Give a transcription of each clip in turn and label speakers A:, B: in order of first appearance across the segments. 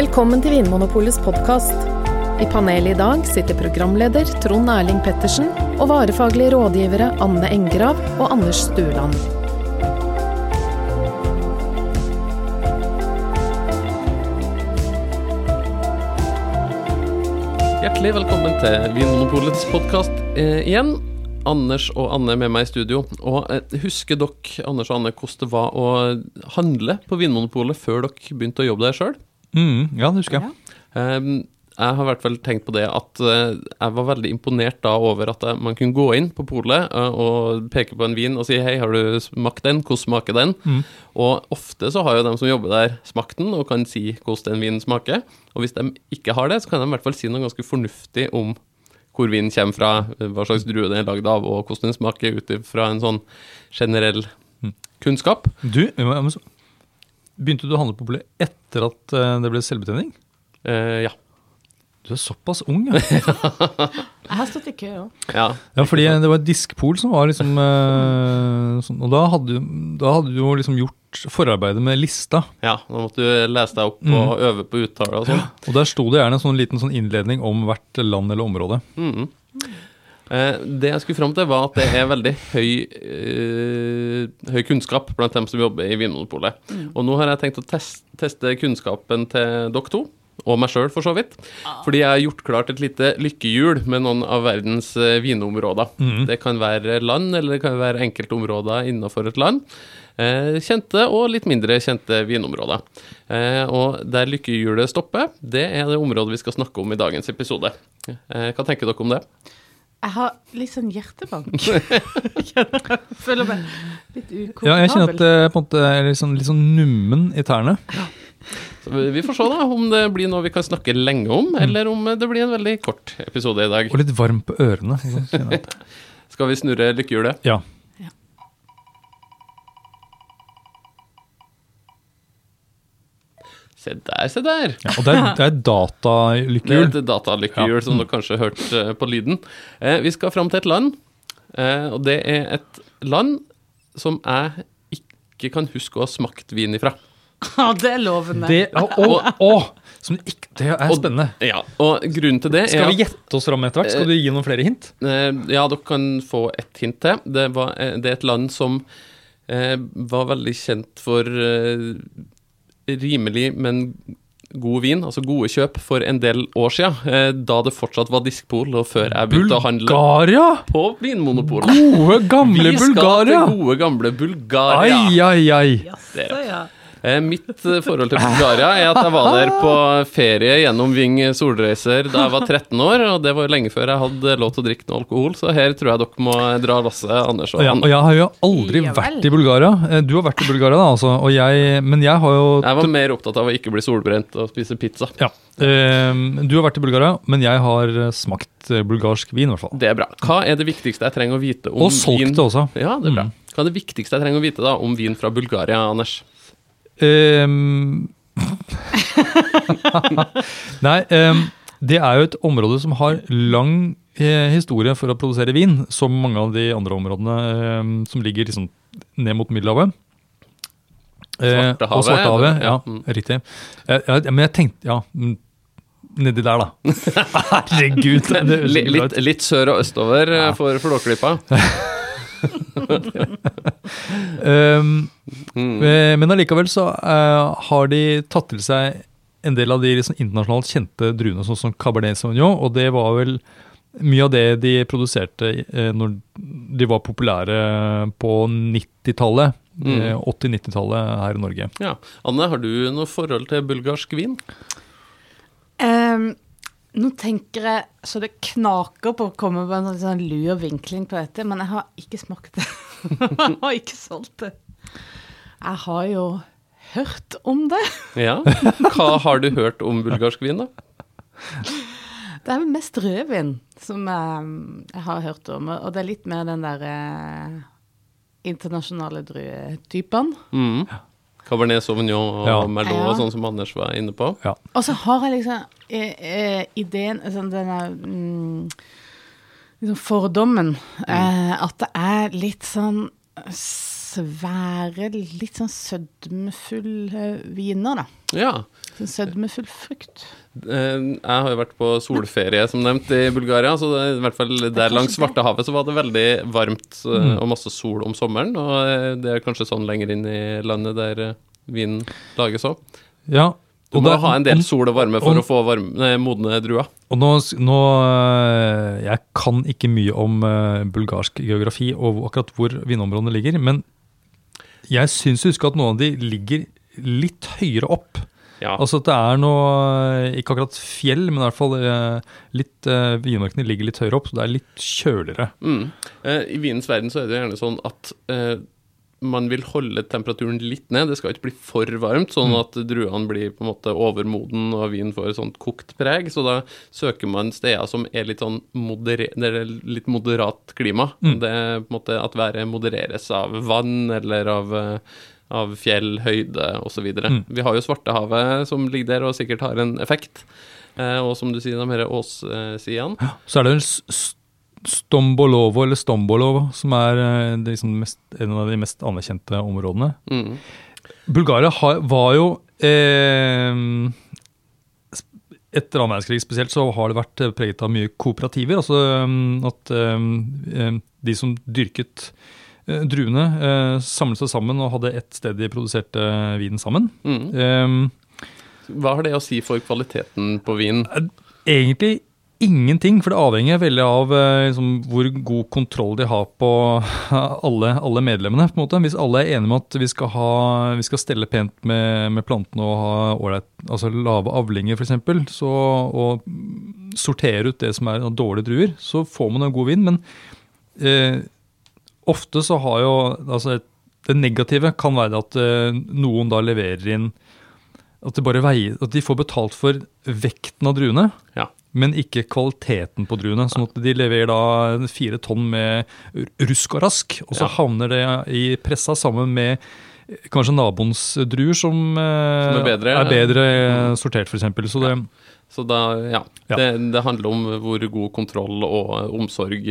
A: Velkommen til Vinmonopolets podkast. I panelet i dag sitter programleder Trond Erling Pettersen og varefaglige rådgivere Anne Engrav og Anders Stueland.
B: Hjertelig velkommen til Vinmonopolets podkast eh, igjen. Anders og Anne med meg i studio. Og eh, Husker dere Anders og Anne, hvordan det var å handle på Vinmonopolet før dere begynte å jobbe der sjøl?
C: Mm, ja, det husker jeg.
B: Um, jeg har i hvert fall tenkt på det at uh, jeg var veldig imponert da over at man kunne gå inn på polet uh, og peke på en vin og si hei, har du smakt den, hvordan smaker den?
C: Mm.
B: Og ofte så har jo de som jobber der, smakt den og kan si hvordan den vinen smaker. Og hvis de ikke har det, så kan de i hvert fall si noe ganske fornuftig om hvor vinen kommer fra, hva slags drue den er lagd av, og hvordan den smaker ut fra en sånn generell
C: Mm.
B: kunnskap.
C: Du, begynte du å handle på polet etter at eh, det ble selvbetjening?
B: Eh, ja.
C: Du er såpass ung, ja.
D: Jeg har stått i kø òg.
B: ja.
C: ja fordi det var et diskpol som var liksom eh, sånn, Og da hadde, du- da hadde du jo liksom gjort forarbeidet med lista.
B: Ja, da måtte du lese deg opp og øve på uttale og sånn.
C: Og der sto det gjerne en sånn liten sånn innledning om hvert land eller område.
B: Mhm. Eh, det jeg skulle fram til, var at det er veldig høy, eh, høy kunnskap blant dem som jobber i Vinmonopolet. Og nå har jeg tenkt å test, teste kunnskapen til dere to, og meg sjøl for så vidt. Fordi jeg har gjort klart et lite lykkehjul med noen av verdens vinområder. vinområder. Det kan være land, eller det kan være enkeltområder innenfor et land. Eh, kjente og litt mindre kjente vinområder. Eh, og der lykkehjulet stopper, det er det området vi skal snakke om i dagens episode. Eh, hva tenker dere om det?
D: Jeg har litt sånn hjertebank. Jeg føler meg litt ukomfortabel.
C: Ja, jeg kjenner at det på en måte er litt sånn, litt sånn nummen i tærne.
B: Så vi- får se da om det blir noe vi kan snakke lenge om, eller om det blir en veldig kort episode i dag.
C: Og litt varm på ørene. Jeg
B: Skal vi snurre lykkehjulet?
C: Ja.
B: Se der, se der.
C: ja. Og det er, det er
B: Det er
C: datalykkehjul. Ja.
B: som dere kanskje har hørt eh, på lyden. Eh, vi skal fram til et land, eh, og det er et land som jeg ikke kan huske å ha smakt vin ifra.
D: Ja, det er lovende.
C: Det, å, å, å, som ikke, det er
B: Og-
C: spennende.
B: Ja, og grunnen til det er
C: Skal vi gjette oss fram etter hvert? Skal du gi noen flere hint?
B: Eh, Ja, dere kan få et hint til. Det, var, eh, det er et land som eh, var veldig kjent for eh, rimelig, men god vin, altså gode kjøp, for en del år siden. Eh, da det fortsatt var diskpol, og før jeg begynte å handle
C: Bulgaria!
B: på Vinmonopolet.
C: Gode, gamle Bulgaria!
B: Vi skal
C: Bulgaria!
B: til gode, gamle Bulgaria.
C: Ai, ai, ai.
D: Jaså, ja.
B: Eh, Mitt eh, forhold til Bulgaria er at jeg var der på ferie gjennom Ving solreiser da jeg var 13 år, og det var lenge før jeg hadde lov til å drikke noe alkohol, så her tror jeg dere må dra lasset, Anders og
C: ja, og jeg har jo aldri
D: Javel.
C: vært i Bulgaria. Eh, Du har vært i Bulgaria, da, altså. Og jeg, men jeg har jo
B: Jeg var mer opptatt av å ikke bli solbrent og spise pizza.
C: ja. Eh, Du har vært i Bulgaria, men jeg har eh, smakt eh, bulgarsk vin, i hvert fall.
B: Det er bra. Hva er det viktigste jeg trenger å vite om vin?
C: Og solgt det også.
B: Ja, det er bra.
C: Mm.
B: Hva er det viktigste jeg trenger å vite da om vin fra Bulgaria, Anders?
C: Ehm, Nei, um, det er jo et område som har lang eh, historie for å produsere vin, som mange av de andre områdene ehm, som ligger liksom ned mot Middelhavet. Eh,
B: Svartehavet,
C: og Svartehavet, ja,
B: Ja, mm.
C: riktig. Eh, ja, men jeg tenkte, ja mm, Nedi der, da. Herregud.
B: Litt, litt, litt sør og østover eh,
C: Ja.
B: for Flåklypa.
C: Ehm,
B: Mm.
C: Eh, Men allikevel så uh, har de tatt til seg en del av de liksom internasjonalt kjente druene, sånn som Cabernet Sauvignon, og det var vel mye av det de produserte uh, når de var populære på 90-tallet.
B: Mm.
C: Uh, 80-90-tallet her i Norge.
B: Ja. Anne, har du noe forhold til bulgarsk vin?
D: Ehm, nå tenker jeg så det knaker på å komme på en sånn lur vinkling på dette, men jeg har ikke smakt det. jeg har ikke solgt det. Jeg har jo hørt om det.
B: Ja. Hva har du hørt om bulgarsk vin, da?
D: Det er vel mest rødvin som jeg, jeg har hørt om, og det er litt mer den der eh, internasjonale druetypen.
B: Mm. Cabernet Sauvignon og
C: Ja.
B: Merlot,
D: Ja.
B: sånn som Anders var inne på.
C: Ja.
D: Og så har jeg liksom eh, eh, ideen sånn denne mm, liksom fordommen. Eh, at det er litt sånn svære, litt sånn sødmefull viner, da.
B: Ja.
D: Sånn sødmefull frukt.
B: Eh, Jeg har jo vært på solferie, som nevnt, i Bulgaria. Så det, i hvert fall der langs. Svartehavet så var det veldig varmt eh,
C: Mm.
B: og masse sol om sommeren. Og eh, det er kanskje sånn lenger inn i landet der eh, vinen lages òg.
C: Ja.
B: Du må ha en del sol og varme for
C: og,
B: å få varme, nei, modne druer.
C: Og nå, nå Jeg kan ikke mye om bulgarsk geografi og akkurat hvor vindområdene ligger, men jeg syns å huske at noen av de ligger litt høyere opp.
B: Ja.
C: Altså at det er noe Ikke akkurat fjell, men i hvert fall øh, litt øh, Vinmarkene ligger litt høyere opp, så det er litt kjøligere.
B: Mm. Eh, I vinens verden så er det gjerne sånn at eh, man vil holde temperaturen litt ned. Det skal ikke bli for varmt, sånn at druene blir på en måte overmoden og vinen får et sånt kokt preg. Så da søker man steder som er litt sånn modere, det er litt moderat klima.
C: Mm.
B: Det er på en måte at været modereres av vann eller av eh, av fjell, høyde osv.
C: Mm.
B: Vi har jo Svartehavet som ligger der og sikkert har en effekt. Eh, og som du sier, de her åssidene.
C: Så er det en Stombolovo, eller Stombolovo, som er liksom mest, en av de mest anerkjente områdene.
B: Mm.
C: Bulgaria har, var jo eh, Etter annen verdenskrig spesielt så har det vært eh, preget av mye kooperativer. Altså um, at um, um, de som dyrket eh, druene, eh, samlet seg sammen og hadde ett sted de produserte vinen sammen.
B: Mm. Hva har det å si for kvaliteten på vin?
C: egentlig ingenting, for det avhenger veldig av eh, liksom, hvor god kontroll de har på alle, alle medlemmene. på en måte. Hvis alle er enige om at vi skal, ha, vi skal stelle pent med, med plantene og ha ålreit, altså lave avlinger f.eks., og sortere ut det som er dårlige druer, så får man en god vind. Men eh, ofte så har jo altså, Det negative kan være at eh, noen da leverer inn at, veier, at de får betalt for vekten av druene,
B: Ja.
C: Men ikke kvaliteten på druene. Sånn at de leverer da fire tonn med rusk og rask, og så
B: Ja.
C: havner det i pressa sammen med kanskje naboens druer som, eh,
B: Som er bedre.
C: er bedre eh, sortert, f.eks. Så det,
B: Så da, ja.
C: Ja.
B: Det, det handler om hvor god kontroll og omsorg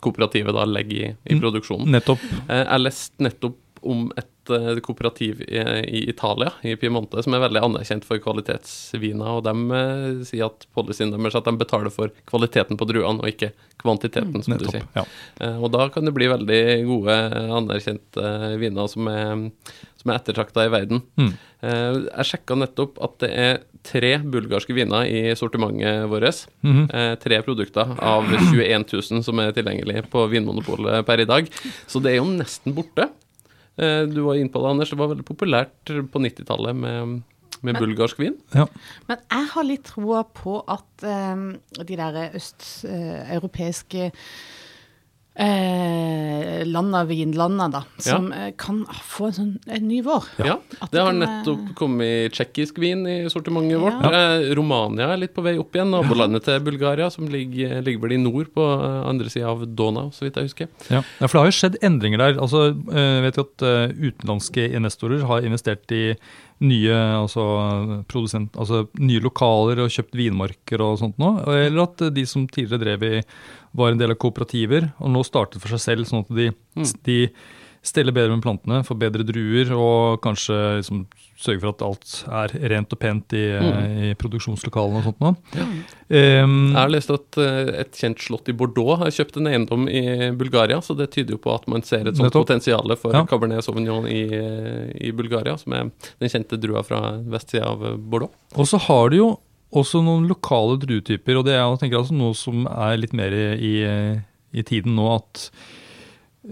B: kooperativet da legger i, i
C: Mm.
B: produksjonen.
C: nettopp
B: Eh, Jeg leste nettopp om et eh, kooperativ i, i Italia, i Piemonte, som er veldig anerkjent for kvalitetsviner. Og de eh, sier at policyen deres er at de betaler for kvaliteten på druene, og ikke kvantiteten, som du sier.
C: ja.
B: Eh, Og da kan det bli veldig gode, anerkjente viner som er, som er ettertrakta i verden.
C: Mm.
B: Eh, Jeg sjekka nettopp at det er tre bulgarske viner i sortimentet vårt.
C: Mhm.
B: Eh, Tre produkter av 21 000 som er tilgjengelig på Vinmonopolet per i dag. Så det er jo nesten borte. Eh, Du var inne på det, Anders. Det var veldig populært på 90-tallet med, med
D: Men-
B: bulgarsk vin.
D: Men jeg har litt troa på at um, de der østeuropeiske eh, landa, vinlanda, da, som ja. kan få en sånn en ny vår.
B: Ja,
D: At
B: Det har
D: kan, eh,
B: nettopp kommet tsjekkisk vin i sortimentet
D: Ja.
B: vårt. Eh, Romania er litt på vei opp igjen. Nabolandet til Bulgaria, som ligger, ligger vel i nord på eh, andre sida av Donau, så vidt jeg husker.
C: Ja. ja, for det har jo skjedd endringer der. Altså, eh, vet du at eh, Utenlandske investorer har investert i nye, altså, altså, nye lokaler og kjøpt vinmarker og sånt nå. Eller at de som tidligere drev i var en del av kooperativer og nå startet for seg selv, sånn at de,
B: Mm.
C: de steller bedre med plantene, få bedre druer og kanskje liksom, sørge for at alt er rent og pent i, eh,
B: Mm.
C: i produksjonslokalene og sånt nå.
B: Ja.
C: Um,
B: Jeg har lest at eh, et kjent slott i Bordeaux har kjøpt en eiendom i Bulgaria, så det tyder jo på at man ser et sånt potensial for
C: Ja.
B: Cabernet Sauvignon i, eh, i Bulgaria, som er den kjente drua fra vestsida av eh, Bordeaux.
C: Og så har du jo også noen lokale druetyper, og det er jeg tenker altså noe som er litt mer i, i, tiden nå, at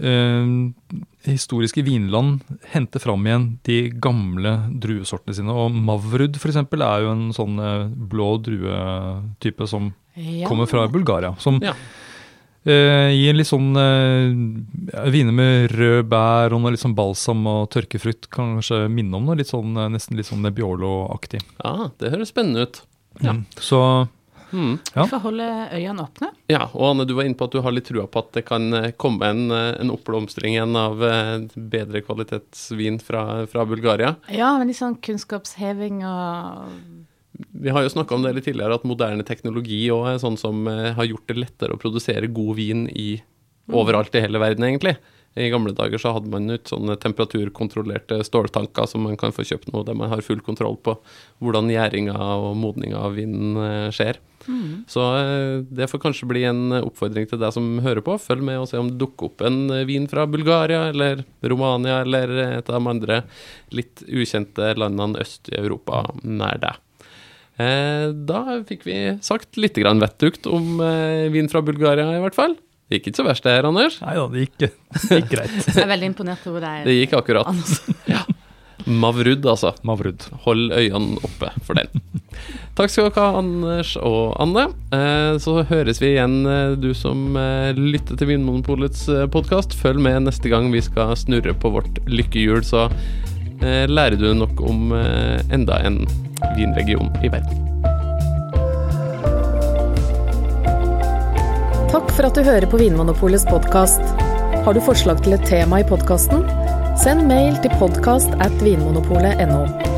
C: eh, historiske vinland henter fram igjen de gamle druesortene sine. Og Mavrud f.eks. er jo en sånn eh, blå druetype som
D: Ja.
C: kommer fra Bulgaria. Som
B: Ja.
C: eh, gir litt sånn eh, viner med rød bær og noe litt sånn balsam og tørkefrukt. Kanskje minne om noe litt sånn, nesten litt sånn Nebbiolo-aktig.
B: Ja, det høres spennende ut. Ja.
C: Mm. Så
B: Mm.
C: Ja.
D: Vi får holde øynene åpne.
B: Ja, og Anne, du var inne på at du har litt trua på at det kan eh, komme en, eh, en oppblomstring igjen av eh, bedre kvalitetsvin fra, fra Bulgaria.
D: Ja, men litt sånn kunnskapsheving og
B: Vi har jo snakka om det litt tidligere, at moderne teknologi òg er sånn som har gjort det lettere å produsere god vin i overalt i hele verden, egentlig. I gamle dager så hadde man ut sånne temperaturkontrollerte ståltanker som man kan få kjøpt nå, der man har full kontroll på hvordan gjæringa og modninga av vinen skjer. Mm. Så eh, det får kanskje bli en oppfordring til deg som hører på. Følg med og se om det dukker opp en vin fra Bulgaria eller Romania eller et av de andre litt ukjente landene øst i Europa nær deg. Eh, da fikk vi sagt litt grann vettugt om eh, vin fra Bulgaria, i hvert fall. Det gikk ikke så verst det her, Anders.
C: Nei da, det gikk, det gikk greit.
D: Jeg er veldig imponert over deg.
B: Det gikk akkurat. Ja. Mavrud, altså.
C: Mavrud.
B: Hold øynene oppe for den. Takk skal dere ha, Anders og Anne. Eh, så høres vi igjen, du som lytter til Vinmonopolets podkast. Følg med neste gang vi skal snurre på vårt lykkehjul, så lærer du nok om enda en vinregion i verden.
A: Takk for at du hører på Vinmonopolets podkast. Har du forslag til et tema i podkasten? Send mail til podkast at vinmonopolet.no.